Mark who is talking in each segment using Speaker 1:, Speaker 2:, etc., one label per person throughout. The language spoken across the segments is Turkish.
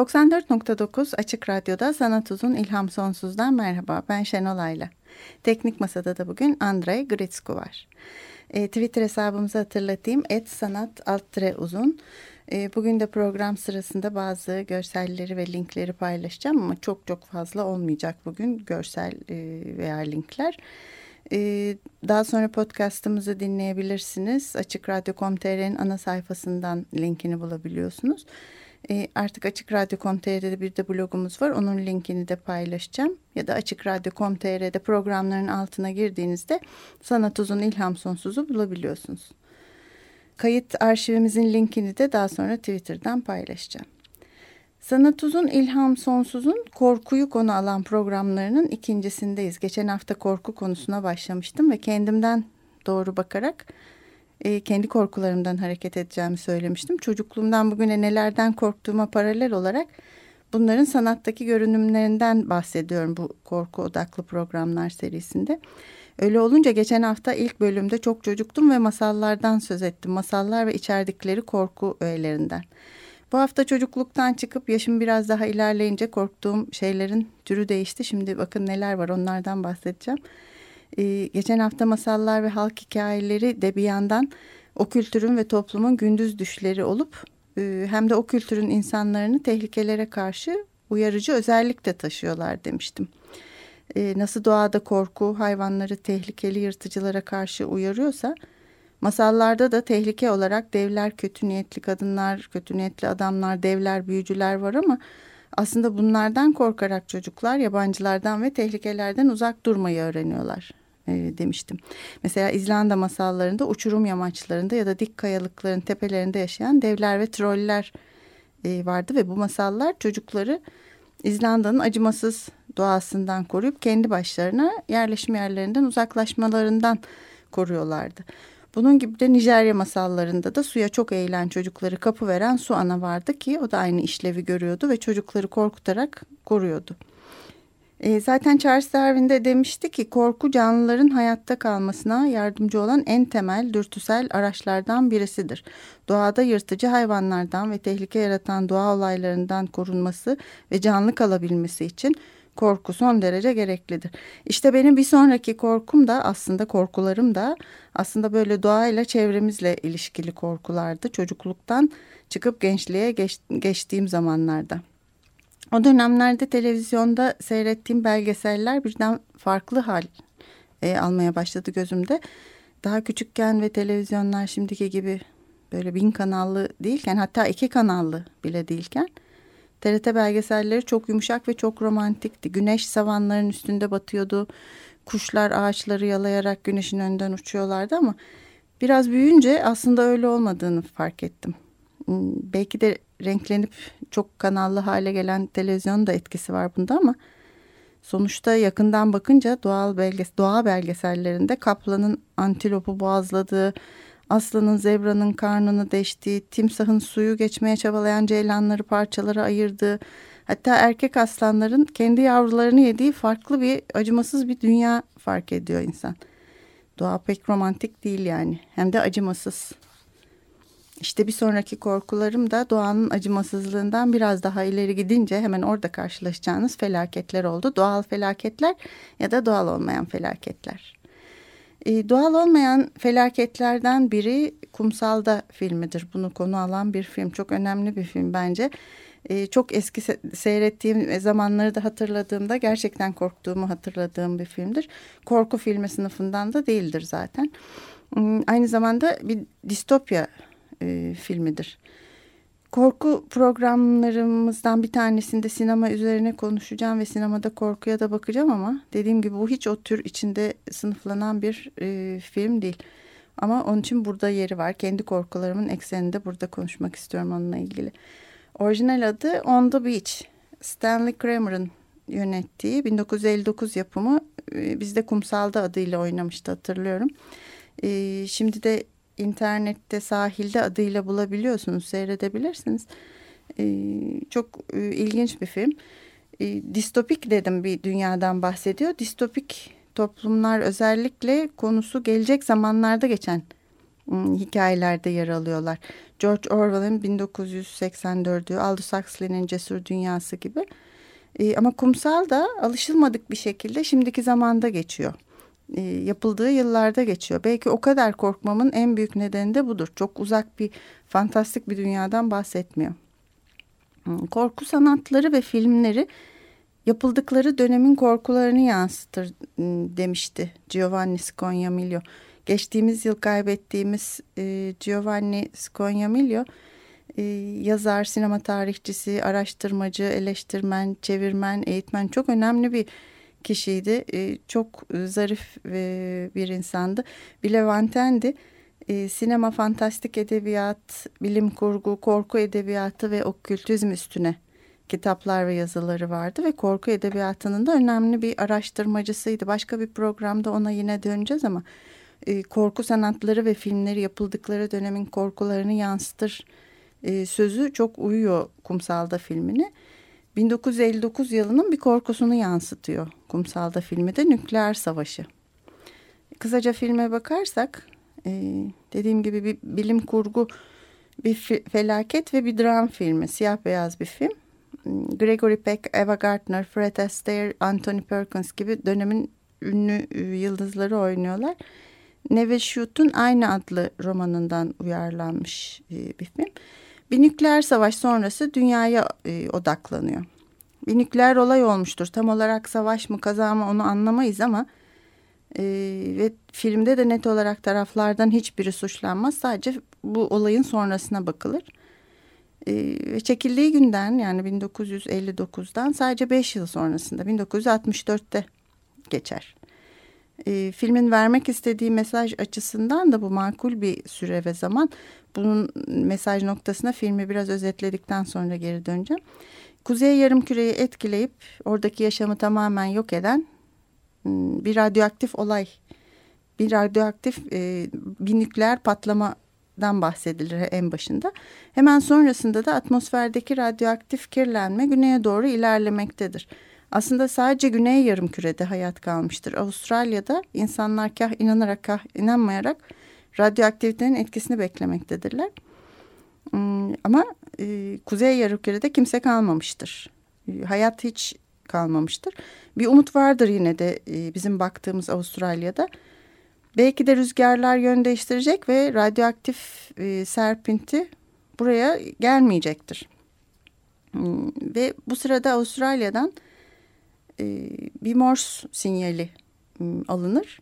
Speaker 1: 94.9 Açık Radyo'da Sanat Uzun İlham Sonsuz'dan merhaba. Ben Şenol Ayla. Teknik Masada da bugün Andrei Gritsku var. E, Twitter hesabımızı hatırlatayım. Et sanat altre uzun. E, bugün de program sırasında bazı görselleri ve linkleri paylaşacağım ama çok çok fazla olmayacak bugün görsel e, veya linkler. E, daha sonra podcastımızı dinleyebilirsiniz. Açık Radyo.com.tr'nin ana sayfasından linkini bulabiliyorsunuz. E, artık Açık Radyo.com.tr'de bir de blogumuz var. Onun linkini de paylaşacağım. Ya da Açık Radyo.com.tr'de programların altına girdiğinizde Sanat Uzun İlham Sonsuz'u bulabiliyorsunuz. Kayıt arşivimizin linkini de daha sonra Twitter'dan paylaşacağım. Sanat Uzun İlham Sonsuz'un korkuyu konu alan programlarının ikincisindeyiz. Geçen hafta korku konusuna başlamıştım ve kendimden doğru bakarak e, kendi korkularımdan hareket edeceğimi söylemiştim. Çocukluğumdan bugüne nelerden korktuğuma paralel olarak bunların sanattaki görünümlerinden bahsediyorum bu korku odaklı programlar serisinde. Öyle olunca geçen hafta ilk bölümde çok çocuktum ve masallardan söz ettim. Masallar ve içerdikleri korku öğelerinden. Bu hafta çocukluktan çıkıp yaşım biraz daha ilerleyince korktuğum şeylerin türü değişti. Şimdi bakın neler var onlardan bahsedeceğim. Ee, geçen hafta masallar ve halk hikayeleri de bir yandan o kültürün ve toplumun gündüz düşleri olup e, hem de o kültürün insanlarını tehlikelere karşı uyarıcı özellik de taşıyorlar demiştim. E, nasıl doğada korku hayvanları tehlikeli yırtıcılara karşı uyarıyorsa masallarda da tehlike olarak devler, kötü niyetli kadınlar, kötü niyetli adamlar, devler, büyücüler var ama aslında bunlardan korkarak çocuklar yabancılardan ve tehlikelerden uzak durmayı öğreniyorlar e, demiştim. Mesela İzlanda masallarında uçurum yamaçlarında ya da dik kayalıkların tepelerinde yaşayan devler ve troller e, vardı ve bu masallar çocukları İzlanda'nın acımasız doğasından koruyup kendi başlarına yerleşim yerlerinden uzaklaşmalarından koruyorlardı. Bunun gibi de Nijerya masallarında da suya çok eğilen çocukları kapı veren su ana vardı ki o da aynı işlevi görüyordu ve çocukları korkutarak koruyordu. E, zaten Charles Darwin de demişti ki korku canlıların hayatta kalmasına yardımcı olan en temel dürtüsel araçlardan birisidir. Doğada yırtıcı hayvanlardan ve tehlike yaratan doğa olaylarından korunması ve canlı kalabilmesi için korku son derece gereklidir. İşte benim bir sonraki korkum da aslında korkularım da aslında böyle doğayla çevremizle ilişkili korkulardı. Çocukluktan çıkıp gençliğe geç, geçtiğim zamanlarda. O dönemlerde televizyonda seyrettiğim belgeseller birden farklı hal e, almaya başladı gözümde. Daha küçükken ve televizyonlar şimdiki gibi böyle bin kanallı değilken hatta iki kanallı bile değilken TRT belgeselleri çok yumuşak ve çok romantikti. Güneş savanların üstünde batıyordu. Kuşlar ağaçları yalayarak güneşin önden uçuyorlardı ama biraz büyüyünce aslında öyle olmadığını fark ettim. Hmm, belki de renklenip çok kanallı hale gelen televizyonun da etkisi var bunda ama sonuçta yakından bakınca doğal belges doğa belgesellerinde kaplanın antilopu boğazladığı, aslanın zebranın karnını deştiği, timsahın suyu geçmeye çabalayan ceylanları parçalara ayırdığı, hatta erkek aslanların kendi yavrularını yediği farklı bir acımasız bir dünya fark ediyor insan. Doğa pek romantik değil yani hem de acımasız. İşte bir sonraki korkularım da doğanın acımasızlığından biraz daha ileri gidince hemen orada karşılaşacağınız felaketler oldu. Doğal felaketler ya da doğal olmayan felaketler. Ee, doğal olmayan felaketlerden biri Kumsal'da filmidir. Bunu konu alan bir film. Çok önemli bir film bence. Ee, çok eski se seyrettiğim zamanları da hatırladığımda gerçekten korktuğumu hatırladığım bir filmdir. Korku filmi sınıfından da değildir zaten. Hmm, aynı zamanda bir distopya e, filmidir. Korku programlarımızdan bir tanesinde sinema üzerine konuşacağım ve sinemada korkuya da bakacağım ama dediğim gibi bu hiç o tür içinde sınıflanan bir e, film değil. Ama onun için burada yeri var. Kendi korkularımın ekseninde burada konuşmak istiyorum onunla ilgili. Orijinal adı On the Beach. Stanley Kramer'ın yönettiği 1959 yapımı e, bizde Kumsal'da adıyla oynamıştı hatırlıyorum. E, şimdi de internette sahilde adıyla bulabiliyorsunuz seyredebilirsiniz. E, çok ilginç bir film. Distopik dedim bir dünyadan bahsediyor. Distopik toplumlar özellikle konusu gelecek zamanlarda geçen ıı, hikayelerde yer alıyorlar. George Orwell'ın 1984'ü, Aldous Huxley'nin Cesur Dünyası gibi. E, ama kumsal da alışılmadık bir şekilde şimdiki zamanda geçiyor. E, yapıldığı yıllarda geçiyor. Belki o kadar korkmamın en büyük nedeni de budur. Çok uzak bir fantastik bir dünyadan bahsetmiyor. Korku sanatları ve filmleri yapıldıkları dönemin korkularını yansıtır ıı, demişti Giovanni Scognamiglio. Geçtiğimiz yıl kaybettiğimiz e, Giovanni Scognamiglio e, yazar, sinema tarihçisi, araştırmacı, eleştirmen, çevirmen, eğitmen çok önemli bir kişiydi. E, çok zarif e, bir insandı. Bir Levantendi. E, sinema, fantastik edebiyat, bilim kurgu, korku edebiyatı ve okültizm üstüne kitaplar ve yazıları vardı ve korku edebiyatının da önemli bir araştırmacısıydı. Başka bir programda ona yine döneceğiz ama e, korku sanatları ve filmleri yapıldıkları dönemin korkularını yansıtır e, sözü çok uyuyor Kumsal'da filmine. 1959 yılının bir korkusunu yansıtıyor Kumsal'da filmi de nükleer savaşı. Kısaca filme bakarsak e, dediğim gibi bir bilim kurgu bir felaket ve bir dram filmi. Siyah beyaz bir film. Gregory Peck, Eva Gardner, Fred Astaire, Anthony Perkins gibi dönemin ünlü e, yıldızları oynuyorlar. Neve Shoot'un aynı adlı romanından uyarlanmış e, bir film. Bir nükleer savaş sonrası dünyaya e, odaklanıyor. Bir nükleer olay olmuştur. Tam olarak savaş mı kaza mı onu anlamayız ama e, ve filmde de net olarak taraflardan hiçbiri suçlanmaz. Sadece bu olayın sonrasına bakılır. E, çekildiği günden yani 1959'dan sadece 5 yıl sonrasında 1964'te geçer. E, filmin vermek istediği mesaj açısından da bu makul bir süre ve zaman. Bunun mesaj noktasına filmi biraz özetledikten sonra geri döneceğim. Kuzey Yarımküre'yi etkileyip oradaki yaşamı tamamen yok eden ıı, bir radyoaktif olay, bir radyoaktif e, bir nükleer patlamadan bahsedilir en başında. Hemen sonrasında da atmosferdeki radyoaktif kirlenme güneye doğru ilerlemektedir. Aslında sadece Güney Yarımküre'de hayat kalmıştır. Avustralya'da insanlar kah inanarak kah inanmayarak radyoaktivitenin etkisini beklemektedirler. Hmm, ama e, Kuzey Yarımküre'de kimse kalmamıştır. E, hayat hiç kalmamıştır. Bir umut vardır yine de e, bizim baktığımız Avustralya'da. Belki de rüzgarlar yön değiştirecek ve radyoaktif serpinti buraya gelmeyecektir. Hmm, ve bu sırada Avustralya'dan e, bir Morse sinyali hmm, alınır.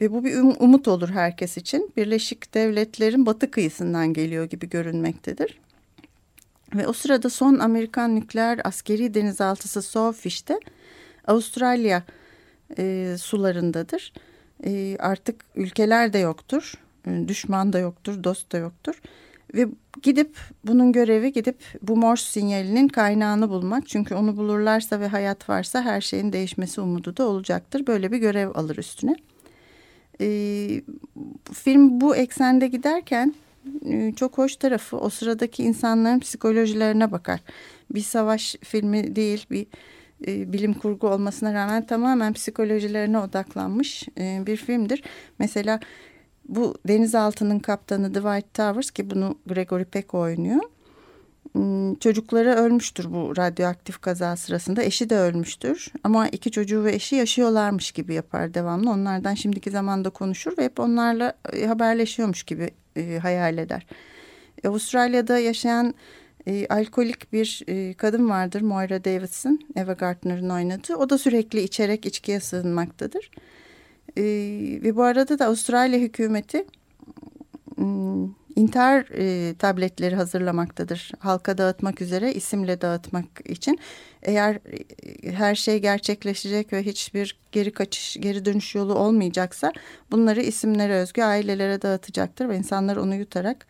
Speaker 1: Ve bu bir um, umut olur herkes için. Birleşik Devletler'in batı kıyısından geliyor gibi görünmektedir. Ve o sırada son Amerikan nükleer askeri denizaltısı Swordfish'te Avustralya e, sularındadır. E, artık ülkeler de yoktur, e, düşman da yoktur, dost da yoktur. Ve gidip bunun görevi gidip bu Morse sinyalinin kaynağını bulmak. Çünkü onu bulurlarsa ve hayat varsa her şeyin değişmesi umudu da olacaktır. Böyle bir görev alır üstüne. E, film bu eksende giderken e, çok hoş tarafı o sıradaki insanların psikolojilerine bakar. Bir savaş filmi değil bir e, bilim kurgu olmasına rağmen tamamen psikolojilerine odaklanmış e, bir filmdir. Mesela bu denizaltının kaptanı Dwight Towers ki bunu Gregory Peck oynuyor. Hmm, çocukları ölmüştür bu radyoaktif kaza sırasında. Eşi de ölmüştür. Ama iki çocuğu ve eşi yaşıyorlarmış gibi yapar devamlı. Onlardan şimdiki zamanda konuşur ve hep onlarla e, haberleşiyormuş gibi e, hayal eder. Avustralya'da yaşayan e, alkolik bir e, kadın vardır Moira Davidson, Eva Gardner'ın oynadığı. O da sürekli içerek içkiye sığınmaktadır. E, ve bu arada da Avustralya hükümeti intihar e, tabletleri hazırlamaktadır. Halka dağıtmak üzere isimle dağıtmak için. Eğer e, her şey gerçekleşecek ve hiçbir geri kaçış, geri dönüş yolu olmayacaksa bunları isimlere özgü ailelere dağıtacaktır ve insanlar onu yutarak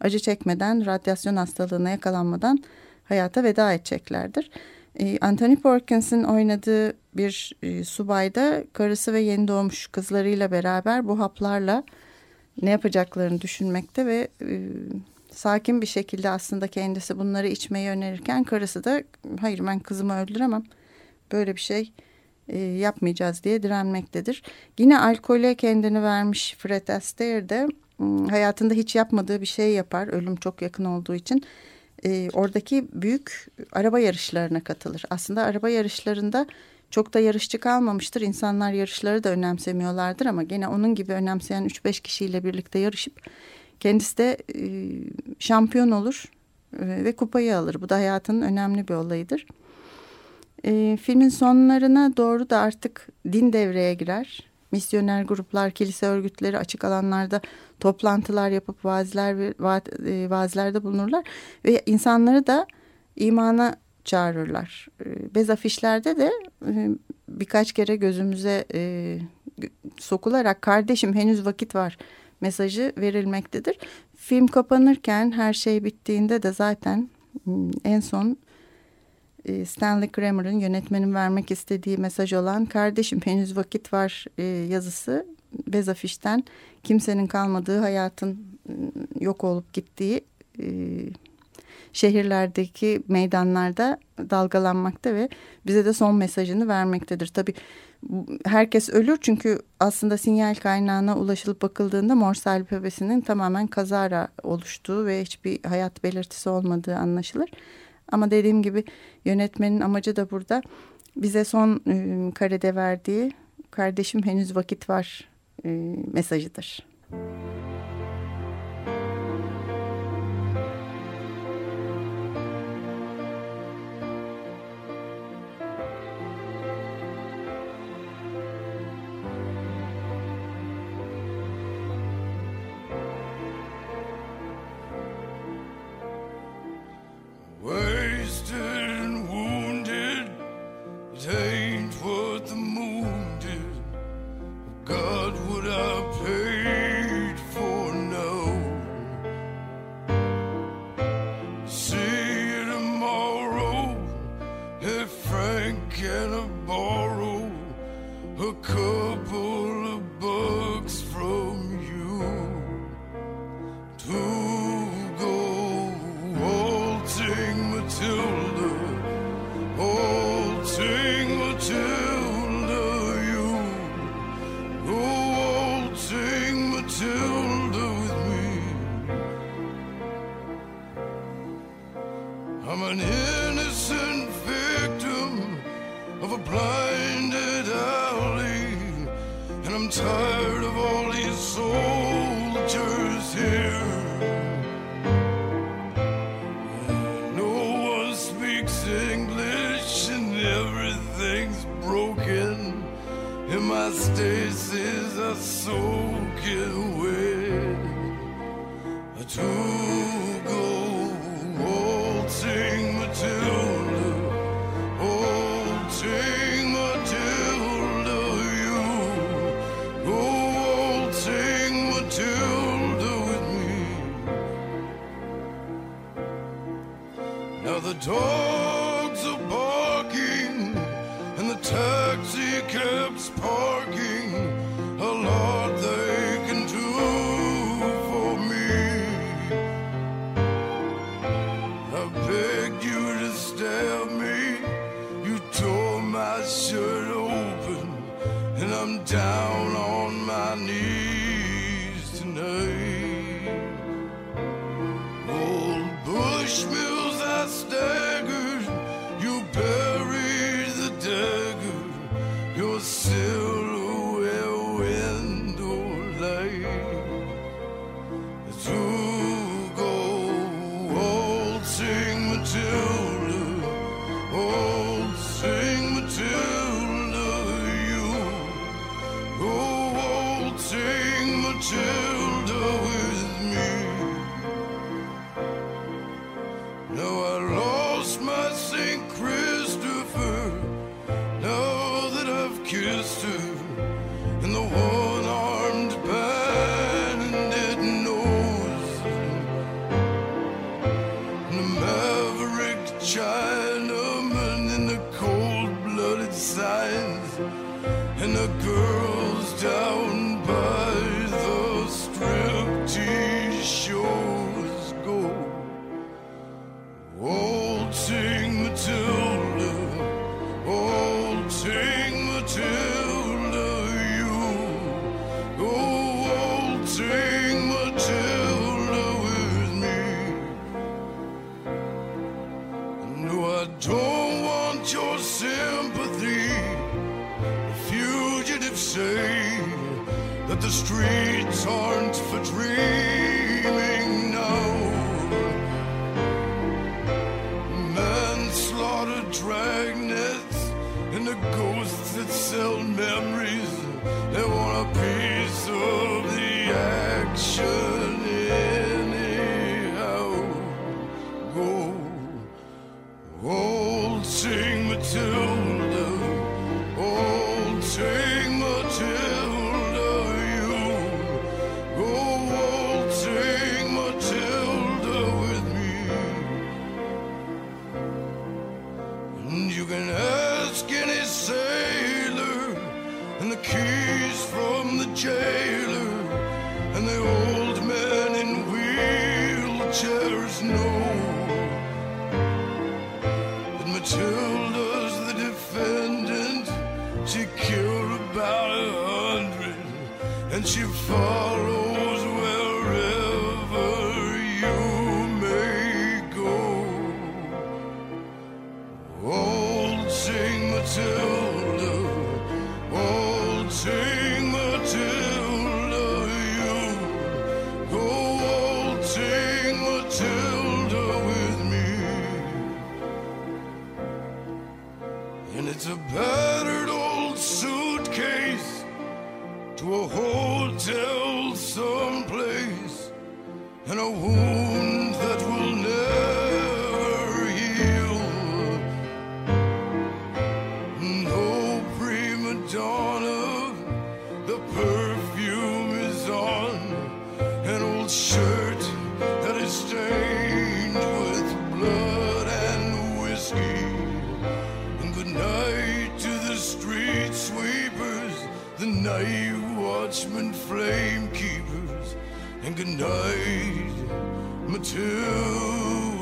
Speaker 1: acı çekmeden, radyasyon hastalığına yakalanmadan hayata veda edeceklerdir. E, Anthony Perkins'in oynadığı bir e, subayda karısı ve yeni doğmuş kızlarıyla beraber bu haplarla ne yapacaklarını düşünmekte ve e, sakin bir şekilde aslında kendisi bunları içmeyi önerirken karısı da hayır ben kızımı öldüremem. Böyle bir şey e, yapmayacağız. diye direnmektedir. Yine alkole kendini vermiş Fred Astaire de hayatında hiç yapmadığı bir şey yapar. Ölüm çok yakın olduğu için e, oradaki büyük araba yarışlarına katılır. Aslında araba yarışlarında çok da yarışçı kalmamıştır. İnsanlar yarışları da önemsemiyorlardır ama gene onun gibi önemseyen 3-5 kişiyle birlikte yarışıp kendisi de e, şampiyon olur e, ve kupayı alır. Bu da hayatının önemli bir olayıdır. E, filmin sonlarına doğru da artık din devreye girer. Misyoner gruplar, kilise örgütleri açık alanlarda toplantılar yapıp vaazler ve e, vaazlerde bulunurlar ve insanları da imana çağırırlar. Ee, bez afişlerde de e, birkaç kere gözümüze e, sokularak kardeşim henüz vakit var mesajı verilmektedir. Film kapanırken her şey bittiğinde de zaten hmm, en son e, Stanley Kramer'ın yönetmenin vermek istediği mesaj olan kardeşim henüz vakit var yazısı bez afişten kimsenin kalmadığı hayatın hmm, yok olup gittiği şehirlerdeki meydanlarda dalgalanmakta ve bize de son mesajını vermektedir. Tabii herkes ölür çünkü aslında sinyal kaynağına ulaşılıp bakıldığında Morse alfabesinin tamamen kazara oluştuğu ve hiçbir hayat belirtisi olmadığı anlaşılır. Ama dediğim gibi yönetmenin amacı da burada bize son e, karede verdiği kardeşim henüz vakit var e, mesajıdır. Müzik
Speaker 2: down. tell memories the night watchmen, flame keepers, and good night, Matilda.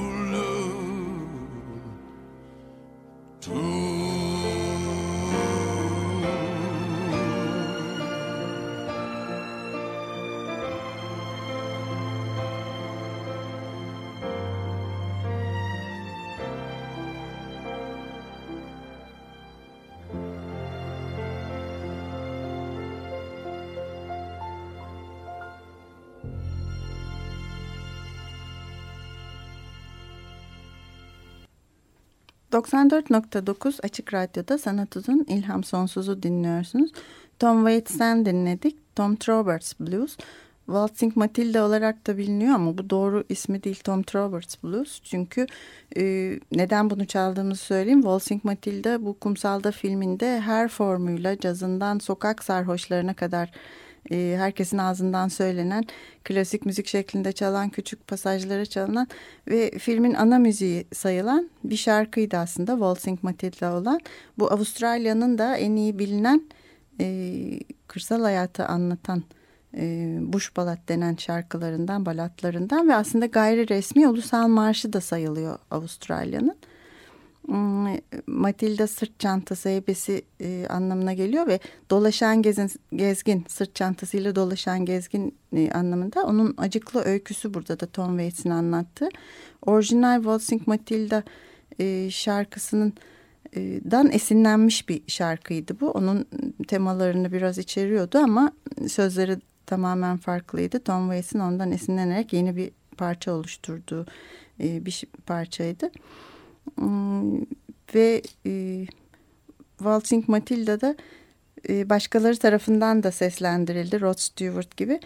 Speaker 1: ...94.9 Açık Radyo'da Sanat Uzun İlham Sonsuz'u dinliyorsunuz. Tom Waits'ten dinledik. Tom Roberts Blues. Waltzing Matilda olarak da biliniyor ama bu doğru ismi değil Tom Roberts Blues. Çünkü e, neden bunu çaldığımızı söyleyeyim. Waltzing Matilda bu Kumsalda filminde her formuyla cazından sokak sarhoşlarına kadar e, herkesin ağzından söylenen klasik müzik şeklinde çalan küçük pasajlara çalınan ve filmin ana müziği sayılan bir şarkıydı aslında Waltzing Matilda olan. Bu Avustralya'nın da en iyi bilinen e, kırsal hayatı anlatan e, Bush Ballad denen şarkılarından, balatlarından ve aslında gayri resmi ulusal marşı da sayılıyor Avustralya'nın. Hmm, Matilda sırt çantası heybesi e, anlamına geliyor ve dolaşan gezin, gezgin sırt çantasıyla dolaşan gezgin e, anlamında onun acıklı öyküsü burada da Tom Waits'in anlattığı. Orijinal Waltzing Matilda e, şarkısının e, dan esinlenmiş bir şarkıydı bu. Onun temalarını biraz içeriyordu ama sözleri tamamen farklıydı. Tom Waits'in ondan esinlenerek yeni bir parça oluşturduğu e, bir parçaydı. Hmm, ve e, Waltzing Matilda da e, başkaları tarafından da seslendirildi. Rod Stewart gibi.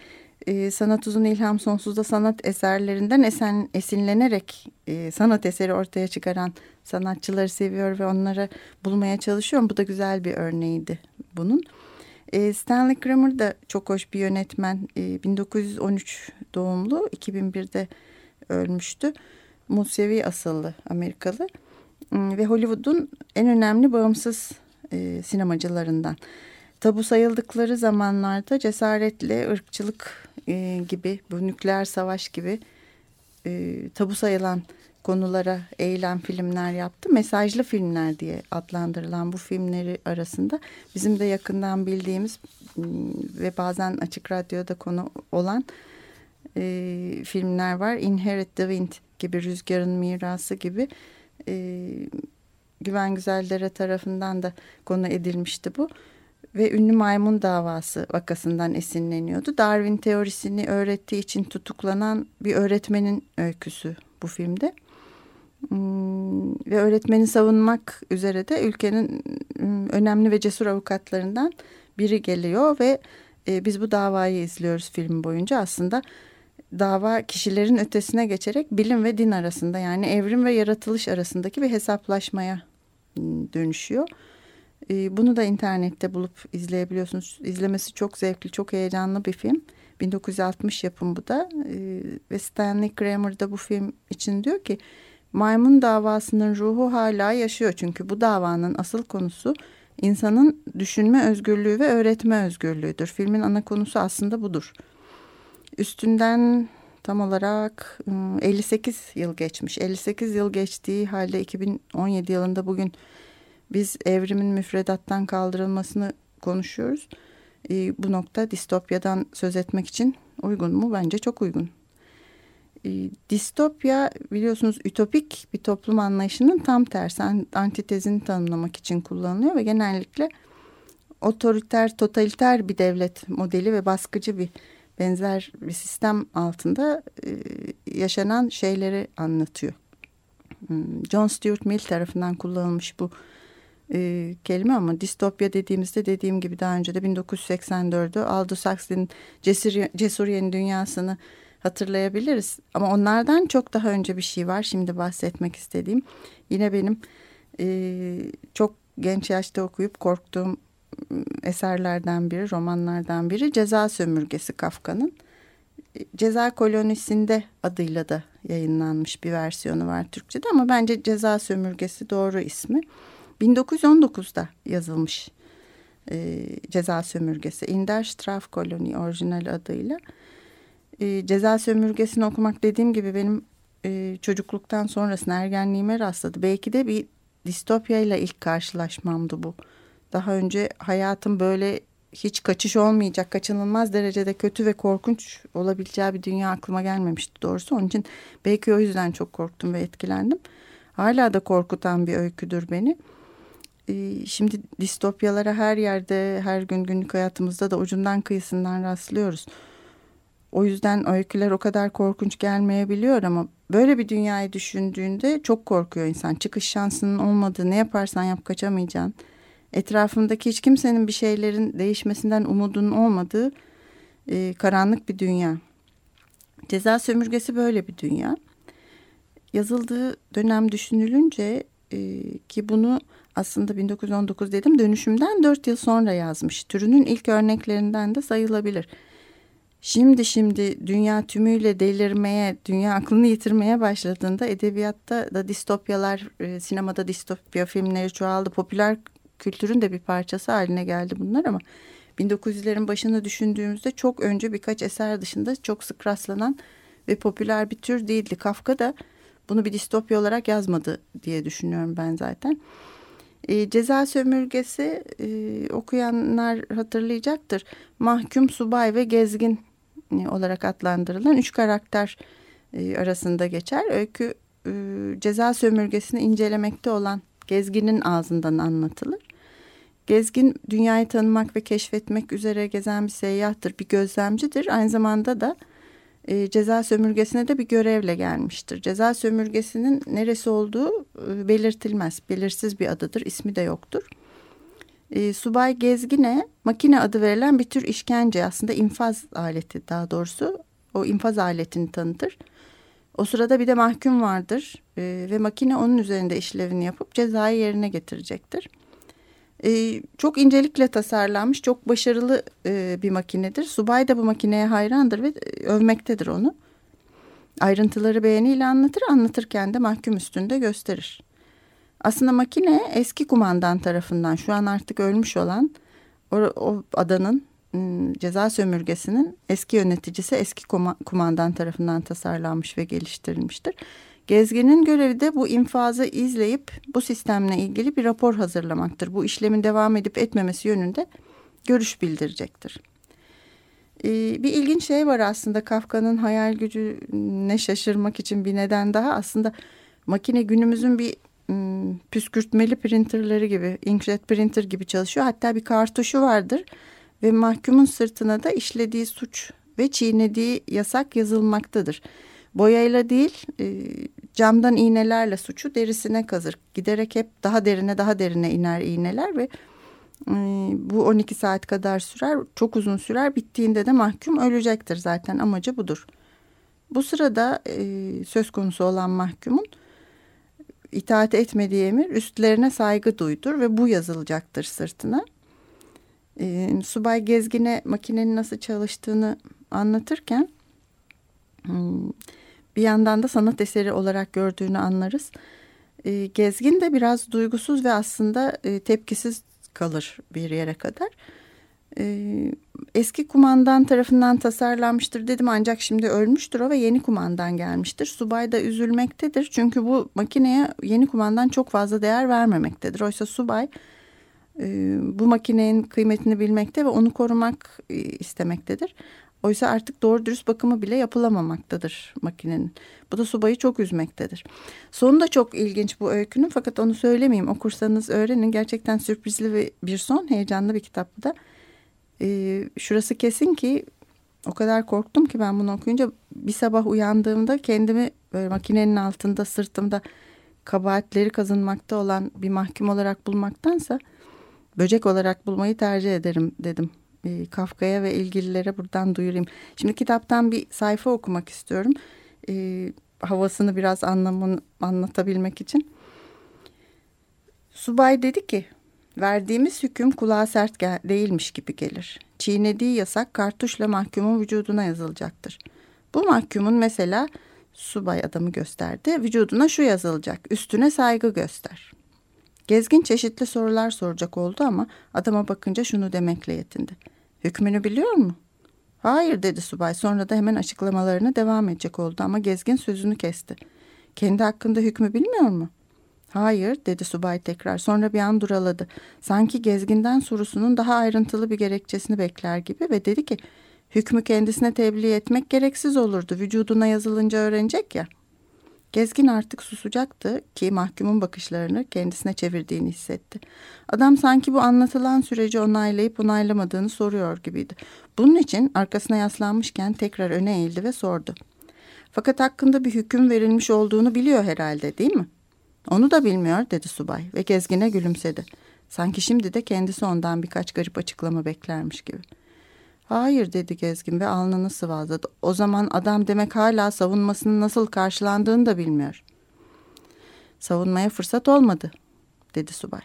Speaker 1: E, sanat uzun ilham sonsuzda sanat eserlerinden esen, esinlenerek e, sanat eseri ortaya çıkaran sanatçıları seviyor ve onları bulmaya çalışıyorum. Bu da güzel bir örneğiydi bunun. E, Stanley Kramer da çok hoş bir yönetmen. E, 1913 doğumlu, 2001'de ölmüştü. Musevi asıllı Amerikalı. Hmm, ve Hollywood'un en önemli bağımsız e, sinemacılarından. Tabu sayıldıkları zamanlarda cesaretle ırkçılık e, gibi, bu nükleer savaş gibi e, tabu sayılan konulara eğilen filmler yaptı. Mesajlı filmler diye adlandırılan bu filmleri arasında bizim de yakından bildiğimiz ve bazen açık radyoda konu olan e, filmler var. Inherit the Wind gibi, Rüzgarın Mirası gibi e, Güven Güzeldere tarafından da konu edilmişti bu. Ve ünlü maymun davası vakasından esinleniyordu. Darwin teorisini öğrettiği için tutuklanan bir öğretmenin öyküsü bu filmde. Hmm, ve öğretmeni savunmak üzere de ülkenin hmm, önemli ve cesur avukatlarından biri geliyor ve e, biz bu davayı izliyoruz film boyunca aslında dava kişilerin ötesine geçerek bilim ve din arasında yani evrim ve yaratılış arasındaki bir hesaplaşmaya hmm, dönüşüyor. Bunu da internette bulup izleyebiliyorsunuz. İzlemesi çok zevkli, çok heyecanlı bir film. 1960 yapım bu da ve Stanley Kramer da bu film için diyor ki maymun davasının ruhu hala yaşıyor çünkü bu davanın asıl konusu insanın düşünme özgürlüğü ve öğretme özgürlüğüdür. Filmin ana konusu aslında budur. Üstünden tam olarak 58 ıı, yıl geçmiş. 58 yıl geçtiği halde 2017 yılında bugün biz evrimin müfredattan kaldırılmasını konuşuyoruz. Bu nokta distopyadan söz etmek için uygun mu? Bence çok uygun. Distopya biliyorsunuz ütopik bir toplum anlayışının tam tersi antitezini tanımlamak için kullanılıyor ve genellikle otoriter, totaliter bir devlet modeli ve baskıcı bir benzer bir sistem altında e, yaşanan şeyleri anlatıyor. Hmm, John Stuart Mill tarafından kullanılmış bu e, kelime ama distopya dediğimizde dediğim gibi daha önce de 1984'ü Aldous Huxley'nin Cesur, Cesur Yeni Dünyası'nı hatırlayabiliriz. Ama onlardan çok daha önce bir şey var şimdi bahsetmek istediğim. Yine benim e, çok genç yaşta okuyup korktuğum eserlerden biri, romanlardan biri Ceza Sömürgesi Kafka'nın. Ceza Kolonisi'nde adıyla da yayınlanmış bir versiyonu var Türkçe'de ama bence Ceza Sömürgesi doğru ismi. 1919'da yazılmış e, Ceza Sömürgesi. In der Strafkolonie orijinal adıyla. E, ceza Sömürgesi'ni okumak dediğim gibi benim e, çocukluktan sonrasında ergenliğime rastladı. Belki de bir distopya ile ilk karşılaşmamdı bu. Daha önce hayatım böyle hiç kaçış olmayacak, kaçınılmaz derecede kötü ve korkunç olabileceği bir dünya aklıma gelmemişti doğrusu. Onun için belki o yüzden çok korktum ve etkilendim. Hala da korkutan bir öyküdür beni. Ee, şimdi distopyalara her yerde, her gün günlük hayatımızda da ucundan kıyısından rastlıyoruz. O yüzden öyküler o kadar korkunç gelmeyebiliyor ama böyle bir dünyayı düşündüğünde çok korkuyor insan. Çıkış şansının olmadığı, ne yaparsan yap kaçamayacaksın etrafındaki hiç kimsenin bir şeylerin değişmesinden umudunun olmadığı e, karanlık bir dünya. Ceza sömürgesi böyle bir dünya. Yazıldığı dönem düşünülünce e, ki bunu aslında 1919 dedim dönüşümden dört yıl sonra yazmış. Türünün ilk örneklerinden de sayılabilir. Şimdi şimdi dünya tümüyle delirmeye, dünya aklını yitirmeye başladığında edebiyatta da distopyalar, e, sinemada distopya filmleri çoğaldı. Popüler kültürün de bir parçası haline geldi bunlar ama 1900'lerin başını düşündüğümüzde çok önce birkaç eser dışında çok sık rastlanan ve popüler bir tür değildi. Kafka da bunu bir distopya olarak yazmadı diye düşünüyorum ben zaten. E, ceza sömürgesi e, okuyanlar hatırlayacaktır. Mahkum, subay ve gezgin e, olarak adlandırılan üç karakter e, arasında geçer. Öykü e, ceza sömürgesini incelemekte olan gezginin ağzından anlatılır. Gezgin dünyayı tanımak ve keşfetmek üzere gezen bir seyyahtır, bir gözlemcidir. Aynı zamanda da e, ceza sömürgesine de bir görevle gelmiştir. Ceza sömürgesinin neresi olduğu e, belirtilmez. Belirsiz bir adıdır, ismi de yoktur. E, Subay Gezgin'e makine adı verilen bir tür işkence aslında infaz aleti daha doğrusu. O infaz aletini tanıtır. O sırada bir de mahkum vardır e, ve makine onun üzerinde işlevini yapıp cezayı yerine getirecektir. E, çok incelikle tasarlanmış, çok başarılı e, bir makinedir. Subay da bu makineye hayrandır ve e, övmektedir onu. Ayrıntıları beğeniyle anlatır, anlatırken de mahkum üstünde gösterir. Aslında makine eski kumandan tarafından şu an artık ölmüş olan o, o adanın ıı, ceza sömürgesinin eski yöneticisi eski kumandan tarafından tasarlanmış ve geliştirilmiştir. Gezginin görevi de bu infazı izleyip bu sistemle ilgili bir rapor hazırlamaktır. Bu işlemin devam edip etmemesi yönünde görüş bildirecektir. Ee, bir ilginç şey var aslında Kafka'nın hayal gücüne şaşırmak için bir neden daha aslında makine günümüzün bir ım, püskürtmeli printerleri gibi inkjet printer gibi çalışıyor. Hatta bir kartuşu vardır ve mahkumun sırtına da işlediği suç ve çiğnediği yasak yazılmaktadır. Boyayla değil e, camdan iğnelerle suçu derisine kazır. Giderek hep daha derine daha derine iner iğneler ve e, bu 12 saat kadar sürer. Çok uzun sürer. Bittiğinde de mahkum ölecektir zaten amacı budur. Bu sırada e, söz konusu olan mahkumun itaat etmediği emir üstlerine saygı duydur ve bu yazılacaktır sırtına. E, Subay Gezgin'e makinenin nasıl çalıştığını anlatırken hmm, bir yandan da sanat eseri olarak gördüğünü anlarız. E, Gezgin de biraz duygusuz ve aslında e, tepkisiz kalır bir yere kadar. E, eski kumandan tarafından tasarlanmıştır dedim ancak şimdi ölmüştür o ve yeni kumandan gelmiştir. Subay da üzülmektedir çünkü bu makineye yeni kumandan çok fazla değer vermemektedir. Oysa subay e, bu makinenin kıymetini bilmekte ve onu korumak e, istemektedir. Oysa artık doğru dürüst bakımı bile yapılamamaktadır makinenin. Bu da subayı çok üzmektedir. Sonu da çok ilginç bu öykünün fakat onu söylemeyeyim. Okursanız öğrenin. Gerçekten sürprizli ve bir son. Heyecanlı bir kitap bu da. Ee, şurası kesin ki o kadar korktum ki ben bunu okuyunca bir sabah uyandığımda kendimi böyle makinenin altında sırtımda kabahatleri kazınmakta olan bir mahkum olarak bulmaktansa böcek olarak bulmayı tercih ederim dedim e, Kafka'ya ve ilgililere buradan duyurayım. Şimdi kitaptan bir sayfa okumak istiyorum. E, havasını biraz anlamını anlatabilmek için. Subay dedi ki verdiğimiz hüküm kulağa sert değilmiş gibi gelir. Çiğnediği yasak kartuşla mahkumun vücuduna yazılacaktır. Bu mahkumun mesela subay adamı gösterdi. Vücuduna şu yazılacak. Üstüne saygı göster. Gezgin çeşitli sorular soracak oldu ama adama bakınca şunu demekle yetindi. Hükmünü biliyor mu? Hayır dedi subay sonra da hemen açıklamalarına devam edecek oldu ama Gezgin sözünü kesti. Kendi hakkında hükmü bilmiyor mu? Hayır dedi subay tekrar sonra bir an duraladı. Sanki Gezgin'den sorusunun daha ayrıntılı bir gerekçesini bekler gibi ve dedi ki hükmü kendisine tebliğ etmek gereksiz olurdu vücuduna yazılınca öğrenecek ya.'' Gezgin artık susacaktı ki mahkumun bakışlarını kendisine çevirdiğini hissetti. Adam sanki bu anlatılan süreci onaylayıp onaylamadığını soruyor gibiydi. Bunun için arkasına yaslanmışken tekrar öne eğildi ve sordu. Fakat hakkında bir hüküm verilmiş olduğunu biliyor herhalde değil mi? Onu da bilmiyor dedi subay ve gezgine gülümsedi. Sanki şimdi de kendisi ondan birkaç garip açıklama beklermiş gibi.'' Hayır dedi Gezgin ve alnını sıvazladı. O zaman adam demek hala savunmasının nasıl karşılandığını da bilmiyor. Savunmaya fırsat olmadı dedi subay.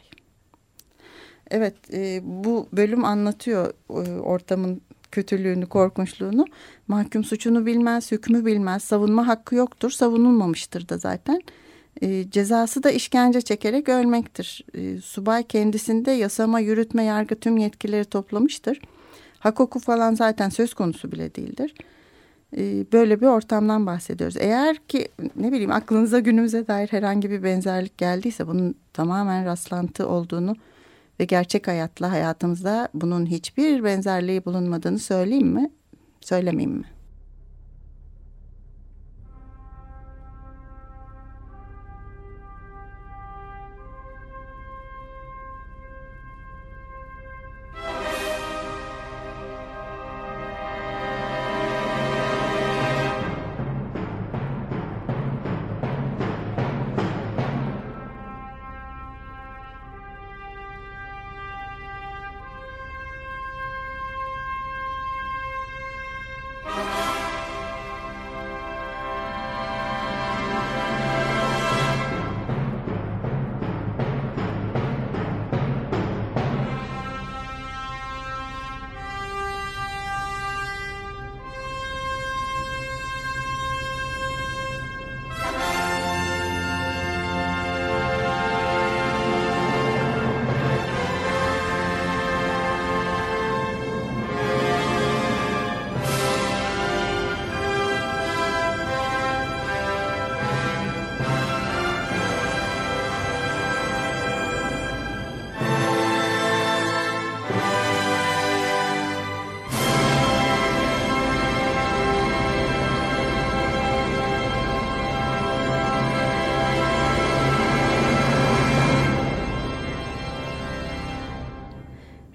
Speaker 1: Evet e, bu bölüm anlatıyor e, ortamın kötülüğünü, korkunçluğunu. Mahkum suçunu bilmez, hükmü bilmez, savunma hakkı yoktur, savunulmamıştır da zaten. E, cezası da işkence çekerek ölmektir. E, subay kendisinde yasama, yürütme, yargı tüm yetkileri toplamıştır. Hakoku falan zaten söz konusu bile değildir. Ee, böyle bir ortamdan bahsediyoruz. Eğer ki ne bileyim aklınıza günümüze dair herhangi bir benzerlik geldiyse bunun tamamen rastlantı olduğunu ve gerçek hayatla hayatımızda bunun hiçbir benzerliği bulunmadığını söyleyeyim mi? Söylemeyeyim mi?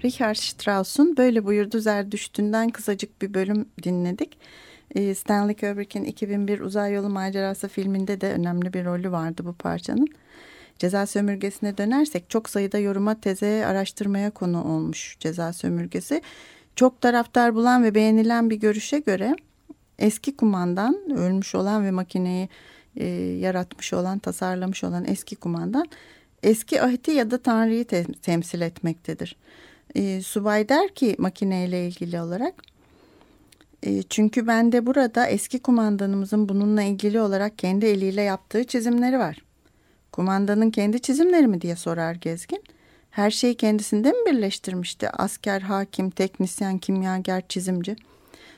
Speaker 1: Richard Strauss'un Böyle Buyurdu Zerdüştü'nden kısacık bir bölüm dinledik. Ee, Stanley Kubrick'in 2001 Uzay Yolu Macerası filminde de önemli bir rolü vardı bu parçanın. Ceza sömürgesine dönersek çok sayıda yoruma, teze, araştırmaya konu olmuş ceza sömürgesi. Çok taraftar bulan ve beğenilen bir görüşe göre eski kumandan, ölmüş olan ve makineyi e, yaratmış olan, tasarlamış olan eski kumandan eski ahiti ya da tanrıyı te temsil etmektedir. E, subay der ki makineyle ilgili olarak e, çünkü bende burada eski kumandanımızın bununla ilgili olarak kendi eliyle yaptığı çizimleri var. Kumandanın kendi çizimleri mi diye sorar Gezgin. Her şeyi kendisinde mi birleştirmişti? Asker, hakim, teknisyen, kimyager, çizimci.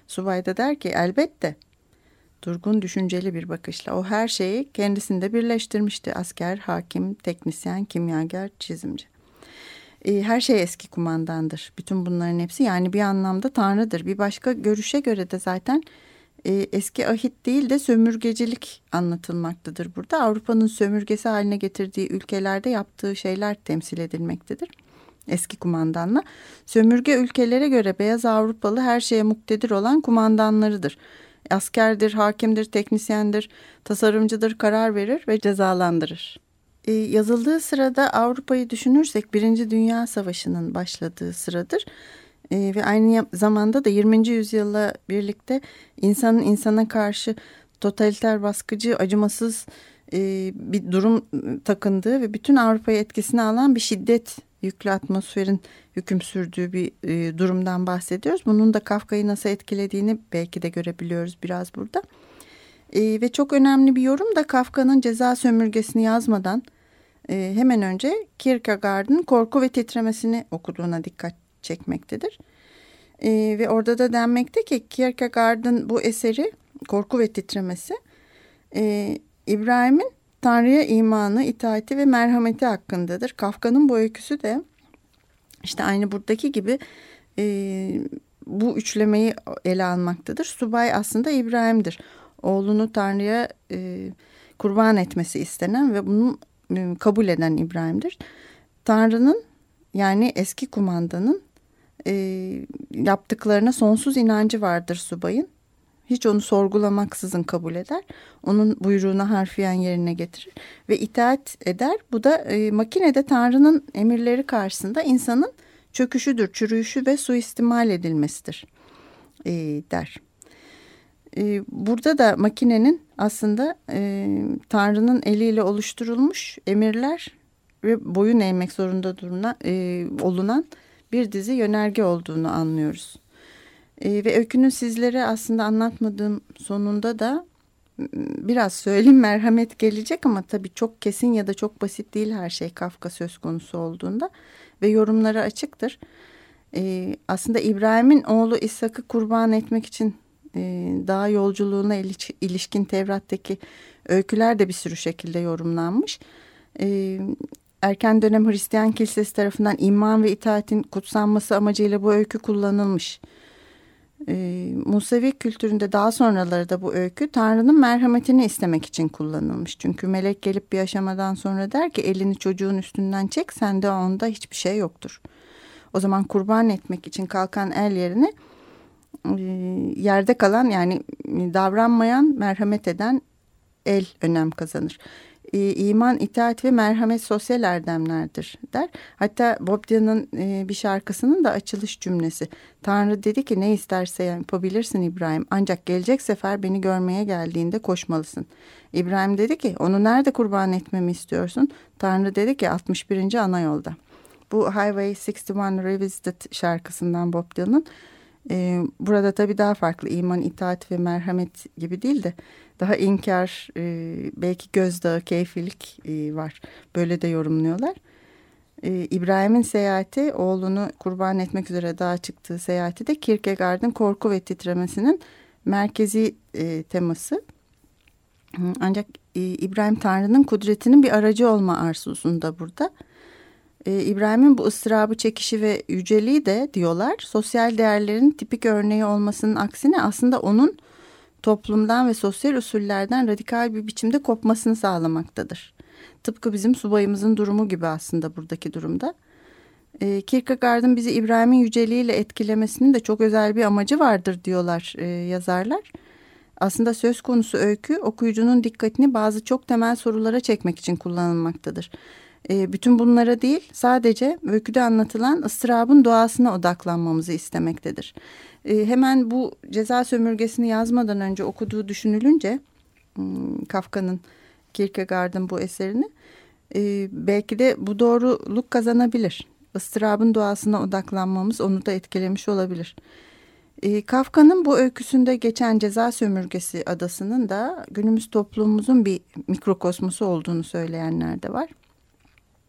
Speaker 1: Subay da der ki elbette. Durgun düşünceli bir bakışla o her şeyi kendisinde birleştirmişti. Asker, hakim, teknisyen, kimyager, çizimci. E, her şey eski kumandandır. Bütün bunların hepsi yani bir anlamda tanrıdır. Bir başka görüşe göre de zaten e, eski ahit değil de sömürgecilik anlatılmaktadır burada. Avrupa'nın sömürgesi haline getirdiği ülkelerde yaptığı şeyler temsil edilmektedir. Eski kumandanla. Sömürge ülkelere göre beyaz Avrupalı her şeye muktedir olan kumandanlarıdır. Askerdir, hakimdir, teknisyendir, tasarımcıdır, karar verir ve cezalandırır. Ee, yazıldığı sırada Avrupa'yı düşünürsek Birinci Dünya Savaşı'nın başladığı sıradır. Ee, ve aynı zamanda da 20. yüzyılla birlikte insanın insana karşı totaliter, baskıcı, acımasız e, bir durum takındığı ve bütün Avrupa'yı etkisine alan bir şiddet yüklü atmosferin hüküm sürdüğü bir e, durumdan bahsediyoruz. Bunun da Kafka'yı nasıl etkilediğini belki de görebiliyoruz biraz burada. E, ve çok önemli bir yorum da Kafka'nın ceza sömürgesini yazmadan e, hemen önce Kierkegaard'ın korku ve titremesini okuduğuna dikkat çekmektedir. E, ve orada da denmekte ki Kierkegaard'ın bu eseri korku ve titremesi e, İbrahim'in Tanrı'ya imanı, itaati ve merhameti hakkındadır. Kafka'nın bu öyküsü de işte aynı buradaki gibi e, bu üçlemeyi ele almaktadır. Subay aslında İbrahim'dir. Oğlunu Tanrı'ya e, kurban etmesi istenen ve bunu e, kabul eden İbrahim'dir. Tanrı'nın yani eski kumandanın e, yaptıklarına sonsuz inancı vardır subayın. Hiç onu sorgulamaksızın kabul eder. Onun buyruğunu harfiyen yerine getirir ve itaat eder. Bu da e, makinede Tanrı'nın emirleri karşısında insanın çöküşüdür, çürüyüşü ve suistimal edilmesidir e, der. E, burada da makinenin aslında e, Tanrı'nın eliyle oluşturulmuş emirler ve boyun eğmek zorunda duruna, e, olunan bir dizi yönerge olduğunu anlıyoruz. E, ve öykünün sizlere aslında anlatmadığım sonunda da biraz söyleyeyim merhamet gelecek ama tabii çok kesin ya da çok basit değil her şey Kafka söz konusu olduğunda ve yorumları açıktır. E, aslında İbrahim'in oğlu İshak'ı kurban etmek için e, dağ yolculuğuna ilişkin Tevrat'taki öyküler de bir sürü şekilde yorumlanmış. E, erken dönem Hristiyan kilisesi tarafından iman ve itaatin kutsanması amacıyla bu öykü kullanılmış. E, Musevi kültüründe daha sonraları da bu öykü Tanrı'nın merhametini istemek için kullanılmış. Çünkü melek gelip bir aşamadan sonra der ki elini çocuğun üstünden çek sende onda hiçbir şey yoktur. O zaman kurban etmek için kalkan el yerine yerde kalan yani davranmayan merhamet eden el önem kazanır iman, itaat ve merhamet sosyal erdemlerdir der. Hatta Bob Dylan'ın bir şarkısının da açılış cümlesi. Tanrı dedi ki ne isterse yapabilirsin İbrahim ancak gelecek sefer beni görmeye geldiğinde koşmalısın. İbrahim dedi ki onu nerede kurban etmemi istiyorsun? Tanrı dedi ki 61. ana yolda. Bu Highway 61 Revisited şarkısından Bob Dylan'ın e, burada tabii daha farklı iman, itaat ve merhamet gibi değil de daha inkar, e, belki gözdağı, keyfilik e, var. Böyle de yorumluyorlar. E, İbrahim'in seyahati, oğlunu kurban etmek üzere dağa çıktığı seyahati de Kierkegaard'ın korku ve titremesinin merkezi e, teması. Ancak e, İbrahim Tanrı'nın kudretinin bir aracı olma arzusunda burada. E, İbrahim'in bu ıstırabı çekişi ve yüceliği de diyorlar sosyal değerlerin tipik örneği olmasının aksine aslında onun toplumdan ve sosyal usullerden radikal bir biçimde kopmasını sağlamaktadır. Tıpkı bizim subayımızın durumu gibi aslında buradaki durumda. E, Kierkegaard'ın bizi İbrahim'in yüceliğiyle etkilemesinin de çok özel bir amacı vardır diyorlar e, yazarlar. Aslında söz konusu öykü okuyucunun dikkatini bazı çok temel sorulara çekmek için kullanılmaktadır. E, bütün bunlara değil sadece öyküde anlatılan ıstırabın doğasına odaklanmamızı istemektedir. E, hemen bu ceza sömürgesini yazmadan önce okuduğu düşünülünce hmm, Kafka'nın Kierkegaard'ın bu eserini e, belki de bu doğruluk kazanabilir. Istırabın doğasına odaklanmamız onu da etkilemiş olabilir. E, Kafka'nın bu öyküsünde geçen ceza sömürgesi adasının da günümüz toplumumuzun bir mikrokosmosu olduğunu söyleyenler de var.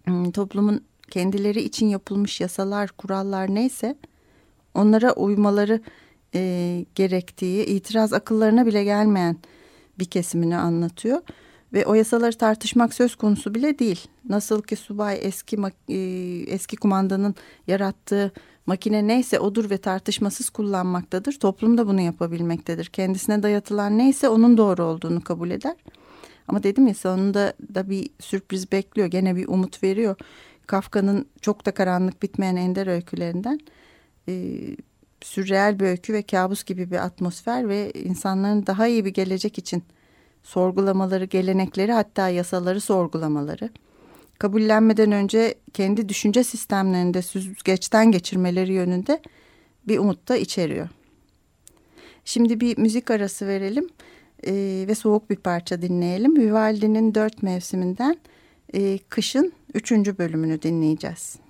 Speaker 1: Hmm, toplumun kendileri için yapılmış yasalar, kurallar neyse onlara uymaları e, gerektiği, itiraz akıllarına bile gelmeyen bir kesimini anlatıyor. Ve o yasaları tartışmak söz konusu bile değil. Nasıl ki subay eski e, eski kumandanın yarattığı makine neyse odur ve tartışmasız kullanmaktadır. Toplum da bunu yapabilmektedir. Kendisine dayatılan neyse onun doğru olduğunu kabul eder. Ama dedim ya sonunda da bir sürpriz bekliyor. Gene bir umut veriyor. Kafka'nın çok da karanlık bitmeyen ender öykülerinden e, sürreel bir öykü ve kabus gibi bir atmosfer ve insanların daha iyi bir gelecek için sorgulamaları, gelenekleri hatta yasaları sorgulamaları, kabullenmeden önce kendi düşünce sistemlerinde süzgeçten geçirmeleri yönünde bir umut da içeriyor. Şimdi bir müzik arası verelim e, ve soğuk bir parça dinleyelim. Vivaldi'nin dört mevsiminden e, kışın üçüncü bölümünü dinleyeceğiz.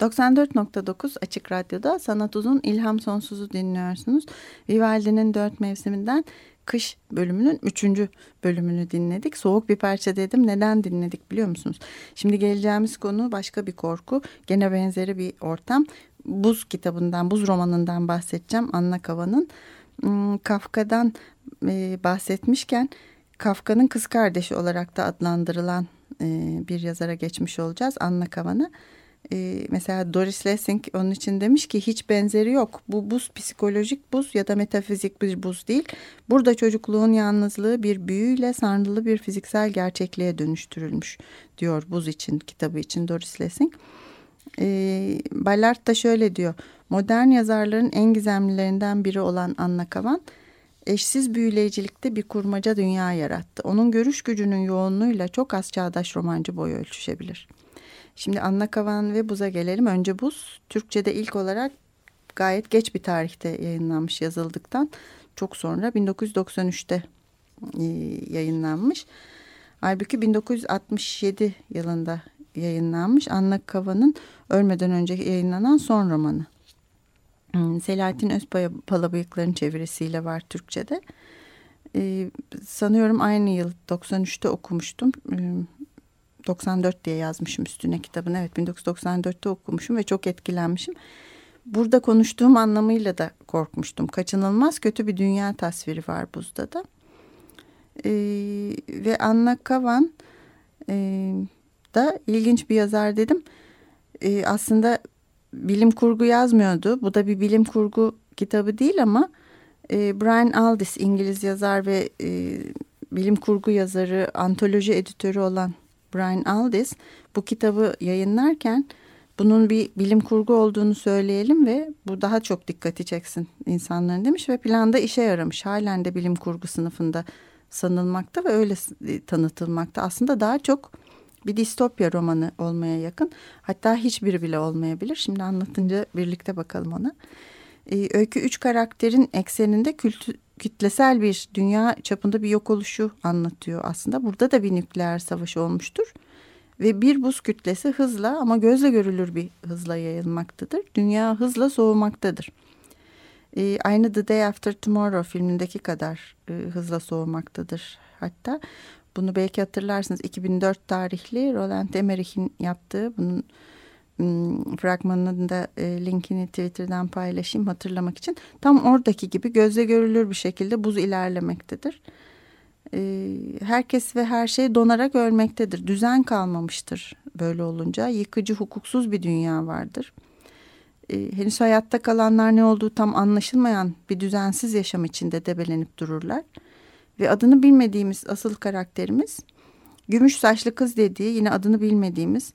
Speaker 1: ...94.9 Açık Radyo'da Sanat Uzun İlham Sonsuz'u dinliyorsunuz. Vivaldi'nin dört mevsiminden Kış bölümünün üçüncü bölümünü dinledik. Soğuk bir parça dedim. Neden dinledik biliyor musunuz? Şimdi geleceğimiz konu başka bir korku. Gene benzeri bir ortam. Buz kitabından, Buz romanından bahsedeceğim. Anna Kava'nın. Hmm, Kafka'dan e, bahsetmişken Kafka'nın kız kardeşi olarak da adlandırılan e, bir yazara geçmiş olacağız. Anna Kavan'a. E, mesela Doris Lessing onun için demiş ki hiç benzeri yok. Bu buz psikolojik buz ya da metafizik bir buz değil. Burada çocukluğun yalnızlığı bir büyüyle sanrılı bir fiziksel gerçekliğe dönüştürülmüş diyor buz için kitabı için Doris Lessing. E, Ballard da şöyle diyor. Modern yazarların en gizemlilerinden biri olan Anna Kavan eşsiz büyüleyicilikte bir kurmaca dünya yarattı. Onun görüş gücünün yoğunluğuyla çok az çağdaş romancı boyu ölçüşebilir. Şimdi Anna Kavan ve Buz'a gelelim. Önce Buz, Türkçe'de ilk olarak gayet geç bir tarihte yayınlanmış yazıldıktan çok sonra 1993'te e, yayınlanmış. Halbuki 1967 yılında yayınlanmış Anna Kavan'ın ölmeden önce yayınlanan son romanı. Hmm, Selahattin Özpalabıyıkların çevirisiyle var Türkçe'de. Ee, sanıyorum aynı yıl 93'te okumuştum. Ee, 94 diye yazmışım üstüne kitabın. Evet 1994'te okumuşum ve çok etkilenmişim. Burada konuştuğum anlamıyla da korkmuştum. Kaçınılmaz kötü bir dünya tasviri var buzda da. Ee, ve Anna Kavan e, da ilginç bir yazar dedim. Ee, aslında bilim kurgu yazmıyordu. Bu da bir bilim kurgu kitabı değil ama e, Brian Aldiss İngiliz yazar ve e, bilim kurgu yazarı, antoloji editörü olan Brian Aldiss bu kitabı yayınlarken bunun bir bilim kurgu olduğunu söyleyelim ve bu daha çok dikkati çeksin insanların demiş ve planda işe yaramış. Halen de bilim kurgu sınıfında sanılmakta ve öyle tanıtılmakta. Aslında daha çok bir distopya romanı olmaya yakın. Hatta hiçbiri bile olmayabilir. Şimdi anlatınca birlikte bakalım ona. Ee, öykü üç karakterin ekseninde kültü, kitlesel bir dünya çapında bir yok oluşu anlatıyor aslında. Burada da bir nükleer savaş olmuştur. Ve bir buz kütlesi hızla ama gözle görülür bir hızla yayılmaktadır. Dünya hızla soğumaktadır. Ee, aynı The Day After Tomorrow filmindeki kadar e, hızla soğumaktadır. Hatta bunu belki hatırlarsınız 2004 tarihli Roland Emmerich'in yaptığı bunun fragmanının da e, linkini Twitter'dan paylaşayım hatırlamak için. Tam oradaki gibi gözle görülür bir şekilde buz ilerlemektedir. E, herkes ve her şey donarak ölmektedir. Düzen kalmamıştır böyle olunca. Yıkıcı, hukuksuz bir dünya vardır. E, henüz hayatta kalanlar ne olduğu tam anlaşılmayan bir düzensiz yaşam içinde debelenip dururlar. Ve adını bilmediğimiz asıl karakterimiz gümüş saçlı kız dediği yine adını bilmediğimiz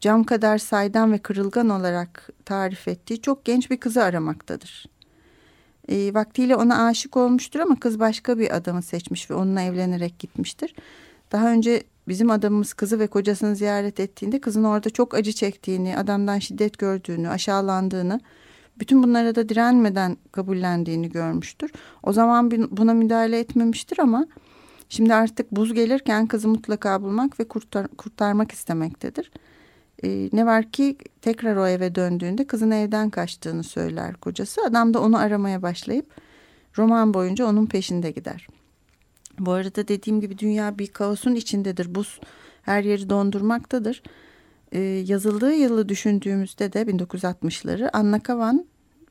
Speaker 1: cam kadar saydam ve kırılgan olarak tarif ettiği çok genç bir kızı aramaktadır. E, vaktiyle ona aşık olmuştur ama kız başka bir adamı seçmiş ve onunla evlenerek gitmiştir. Daha önce bizim adamımız kızı ve kocasını ziyaret ettiğinde kızın orada çok acı çektiğini, adamdan şiddet gördüğünü, aşağılandığını bütün bunlara da direnmeden kabullendiğini görmüştür. O zaman buna müdahale etmemiştir ama şimdi artık buz gelirken kızı mutlaka bulmak ve kurtar, kurtarmak istemektedir. Ee, ne var ki tekrar o eve döndüğünde kızın evden kaçtığını söyler kocası. Adam da onu aramaya başlayıp roman boyunca onun peşinde gider. Bu arada dediğim gibi dünya bir kaosun içindedir. Buz her yeri dondurmaktadır. Ee, yazıldığı yılı düşündüğümüzde de 1960'ları Anna Kavan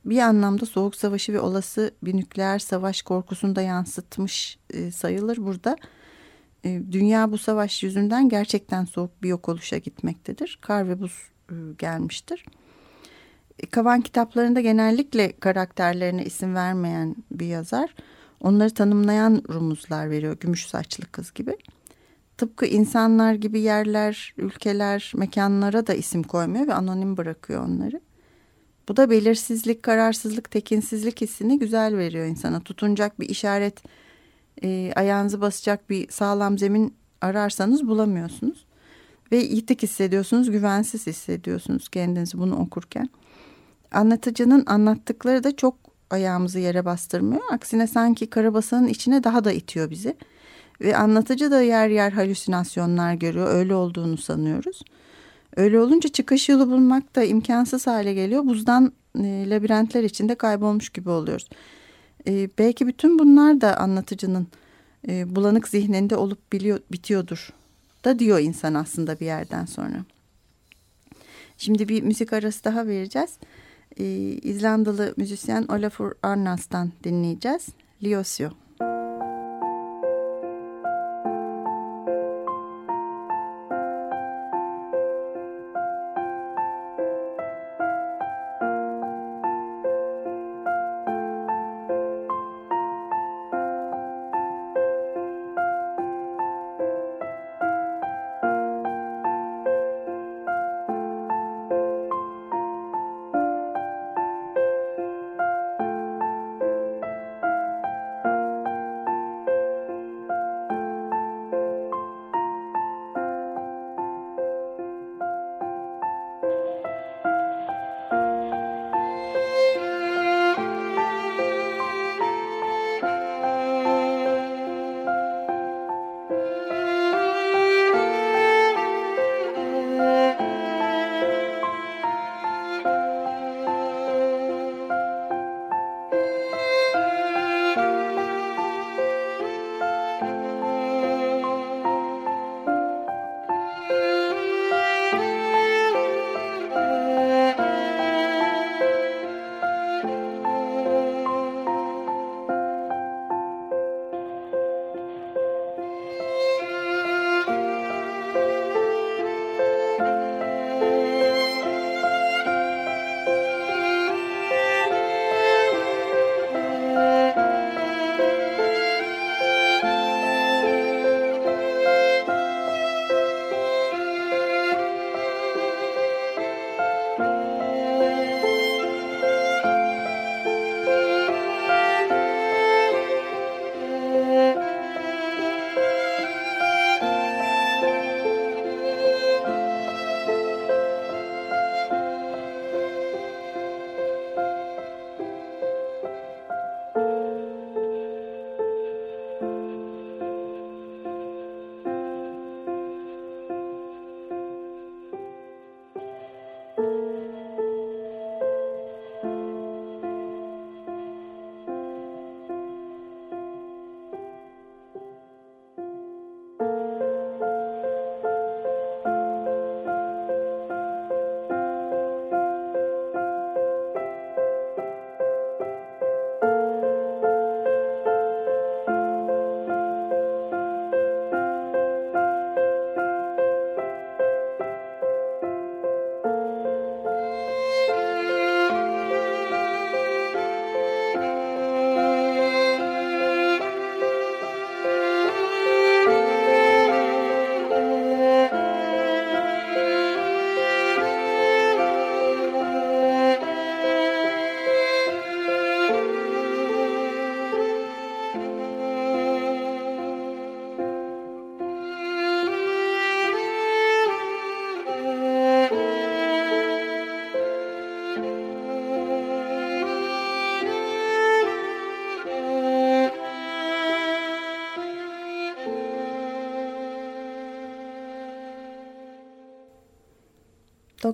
Speaker 1: bir anlamda soğuk savaşı ve olası bir nükleer savaş korkusunu da yansıtmış e, sayılır burada. E, dünya bu savaş yüzünden gerçekten soğuk bir yok oluşa gitmektedir. Kar ve buz e, gelmiştir. E, Kavan kitaplarında genellikle karakterlerine isim vermeyen bir yazar. Onları tanımlayan rumuzlar veriyor gümüş saçlı kız gibi. Tıpkı insanlar gibi yerler, ülkeler, mekanlara da isim koymuyor ve anonim bırakıyor onları. Bu da belirsizlik, kararsızlık, tekinsizlik hissini güzel veriyor insana. Tutunacak bir işaret, e, ayağınızı basacak bir sağlam zemin ararsanız bulamıyorsunuz. Ve yitik hissediyorsunuz, güvensiz hissediyorsunuz kendinizi bunu okurken. Anlatıcının anlattıkları da çok ayağımızı yere bastırmıyor. Aksine sanki karabasanın içine daha da itiyor bizi. Ve anlatıcı da yer yer halüsinasyonlar görüyor. Öyle olduğunu sanıyoruz. Öyle olunca çıkış yolu bulmak da imkansız hale geliyor. Buzdan e, labirentler içinde kaybolmuş gibi oluyoruz. E, belki bütün bunlar da anlatıcının e, bulanık zihninde olup biliyor, bitiyordur da diyor insan aslında bir yerden sonra. Şimdi bir müzik arası daha vereceğiz. E, İzlandalı müzisyen Olafur Arnas'tan dinleyeceğiz. Liosio.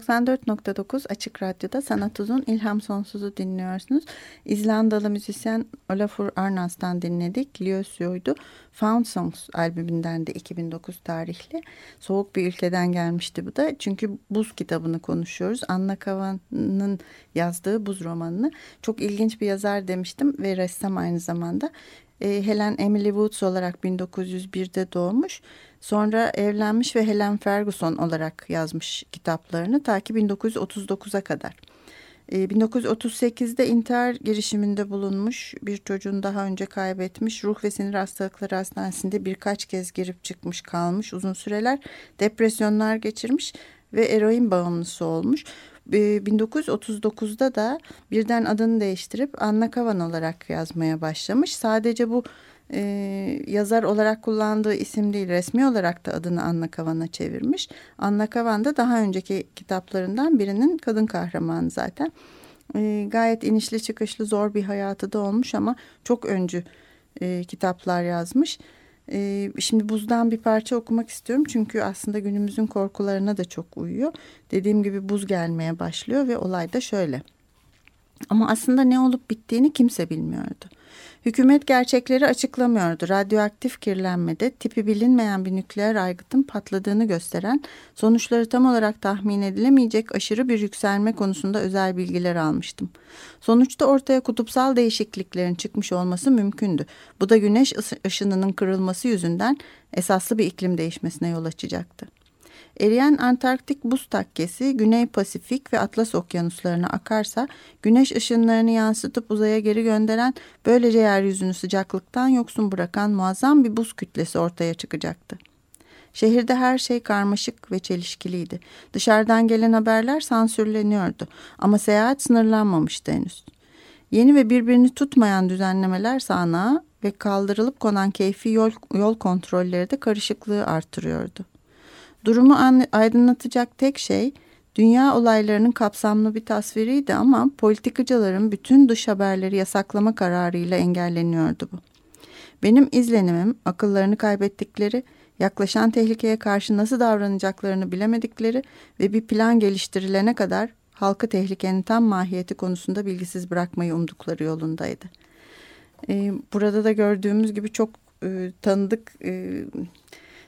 Speaker 1: ...94.9 Açık Radyo'da Sanat Uzun İlham Sonsuz'u dinliyorsunuz. İzlandalı müzisyen Olafur Arnas'tan dinledik. Liosio'ydu. Found Songs albümünden de 2009 tarihli. Soğuk bir ülkeden gelmişti bu da. Çünkü Buz kitabını konuşuyoruz. Anna Kavan'ın yazdığı Buz romanını. Çok ilginç bir yazar demiştim ve ressam aynı zamanda. Helen Emily Woods olarak 1901'de doğmuş. Sonra evlenmiş ve Helen Ferguson olarak yazmış kitaplarını ta ki 1939'a kadar. 1938'de ee, intihar girişiminde bulunmuş bir çocuğunu daha önce kaybetmiş ruh ve sinir hastalıkları hastanesinde birkaç kez girip çıkmış kalmış uzun süreler depresyonlar geçirmiş ve eroin bağımlısı olmuş. 1939'da ee, da birden adını değiştirip Anna Kavan olarak yazmaya başlamış. Sadece bu e, yazar olarak kullandığı isim değil resmi olarak da adını Anna Kavan'a çevirmiş. Anna Kavan da daha önceki kitaplarından birinin kadın kahramanı zaten. E, gayet inişli çıkışlı zor bir hayatı da olmuş ama çok öncü e, kitaplar yazmış. E, şimdi buzdan bir parça okumak istiyorum çünkü aslında günümüzün korkularına da çok uyuyor. Dediğim gibi buz gelmeye başlıyor ve olay da şöyle. Ama aslında ne olup bittiğini kimse bilmiyordu. Hükümet gerçekleri açıklamıyordu. Radyoaktif kirlenmede tipi bilinmeyen bir nükleer aygıtın patladığını gösteren sonuçları tam olarak tahmin edilemeyecek aşırı bir yükselme konusunda özel bilgiler almıştım. Sonuçta ortaya kutupsal değişikliklerin çıkmış olması mümkündü. Bu da güneş ışınının kırılması yüzünden esaslı bir iklim değişmesine yol açacaktı. Eriyen Antarktik buz takkesi Güney Pasifik ve Atlas okyanuslarına akarsa güneş ışınlarını yansıtıp uzaya geri gönderen böylece yeryüzünü sıcaklıktan yoksun bırakan muazzam bir buz kütlesi ortaya çıkacaktı. Şehirde her şey karmaşık ve çelişkiliydi. Dışarıdan gelen haberler sansürleniyordu ama seyahat sınırlanmamıştı henüz. Yeni ve birbirini tutmayan düzenlemeler sahnağa ve kaldırılıp konan keyfi yol, yol kontrolleri de karışıklığı artırıyordu. Durumu aydınlatacak tek şey dünya olaylarının kapsamlı bir tasviriydi ama politikacıların bütün dış haberleri yasaklama kararıyla engelleniyordu bu. Benim izlenimim akıllarını kaybettikleri, yaklaşan tehlikeye karşı nasıl davranacaklarını bilemedikleri ve bir plan geliştirilene kadar halkı tehlikenin tam mahiyeti konusunda bilgisiz bırakmayı umdukları yolundaydı. Ee, burada da gördüğümüz gibi çok e, tanıdık e,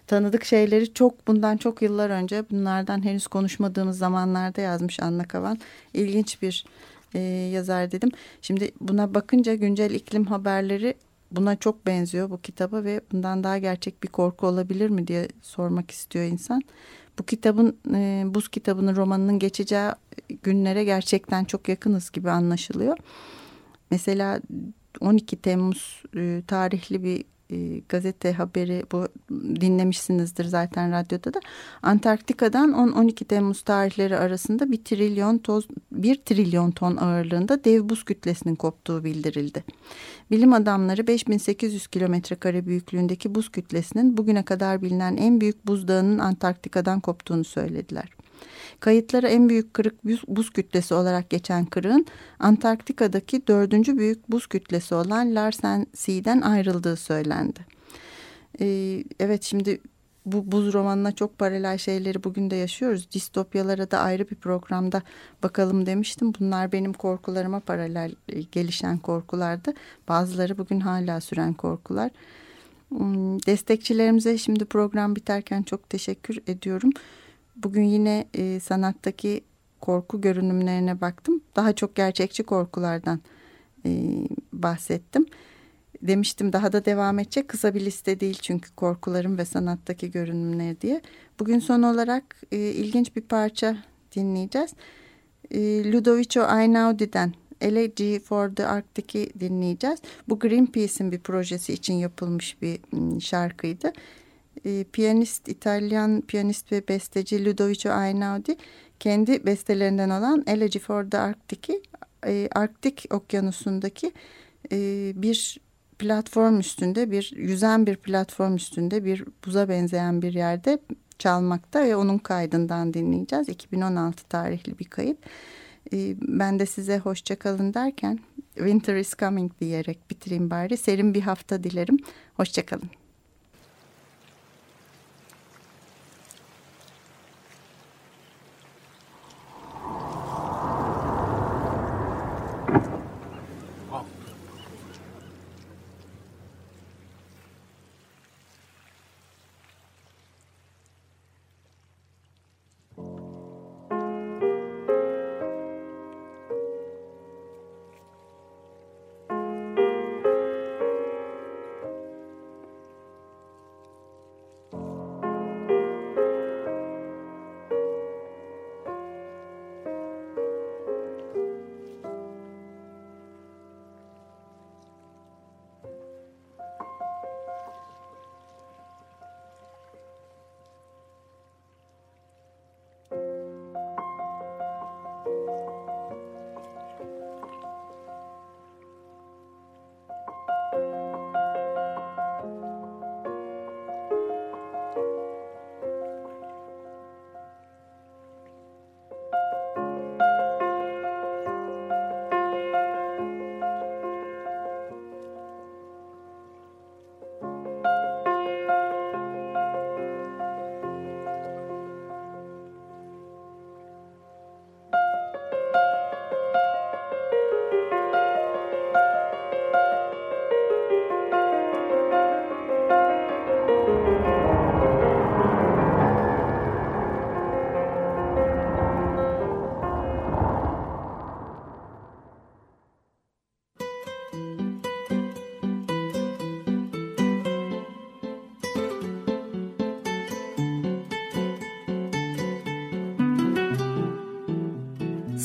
Speaker 1: tanıdık şeyleri çok bundan çok yıllar önce bunlardan henüz konuşmadığımız zamanlarda yazmış Anna Kavan. İlginç bir e, yazar dedim. Şimdi buna bakınca güncel iklim haberleri buna çok benziyor bu kitaba ve bundan daha gerçek bir korku olabilir mi diye sormak istiyor insan. Bu kitabın e, buz kitabının romanının geçeceği günlere gerçekten çok yakınız gibi anlaşılıyor. Mesela 12 Temmuz e, tarihli bir e, gazete haberi bu dinlemişsinizdir zaten radyoda da Antarktika'dan 10-12 Temmuz tarihleri arasında bir trilyon toz bir trilyon ton ağırlığında dev buz kütlesinin koptuğu bildirildi. Bilim adamları 5800 kilometre kare büyüklüğündeki buz kütlesinin bugüne kadar bilinen en büyük buzdağının Antarktika'dan koptuğunu söylediler. Kayıtlara en büyük kırık buz, kütlesi olarak geçen kırığın Antarktika'daki dördüncü büyük buz kütlesi olan Larsen Sea'den ayrıldığı söylendi. Ee, evet şimdi bu buz romanına çok paralel şeyleri bugün de yaşıyoruz. Distopyalara da ayrı bir programda bakalım demiştim. Bunlar benim korkularıma paralel e, gelişen korkulardı. Bazıları bugün hala süren korkular. Hmm, destekçilerimize şimdi program biterken çok teşekkür ediyorum. Bugün yine e, sanattaki korku görünümlerine baktım. Daha çok gerçekçi korkulardan e, bahsettim. Demiştim daha da devam edecek. Kısa bir liste değil çünkü korkularım ve sanattaki görünümleri diye. Bugün son olarak e, ilginç bir parça dinleyeceğiz. E, Ludovico Einaudi'den Elegy for the Arctic'i dinleyeceğiz. Bu Greenpeace'in bir projesi için yapılmış bir şarkıydı e, piyanist, İtalyan piyanist ve besteci Ludovico Einaudi kendi bestelerinden olan Elegy for the Arctic'i e, Arktik okyanusundaki e, bir platform üstünde bir yüzen bir platform üstünde bir buza benzeyen bir yerde çalmakta ve onun kaydından dinleyeceğiz. 2016 tarihli bir kayıt. E, ben de size hoşça kalın derken Winter is coming diyerek bitireyim bari. Serin bir hafta dilerim. Hoşça kalın.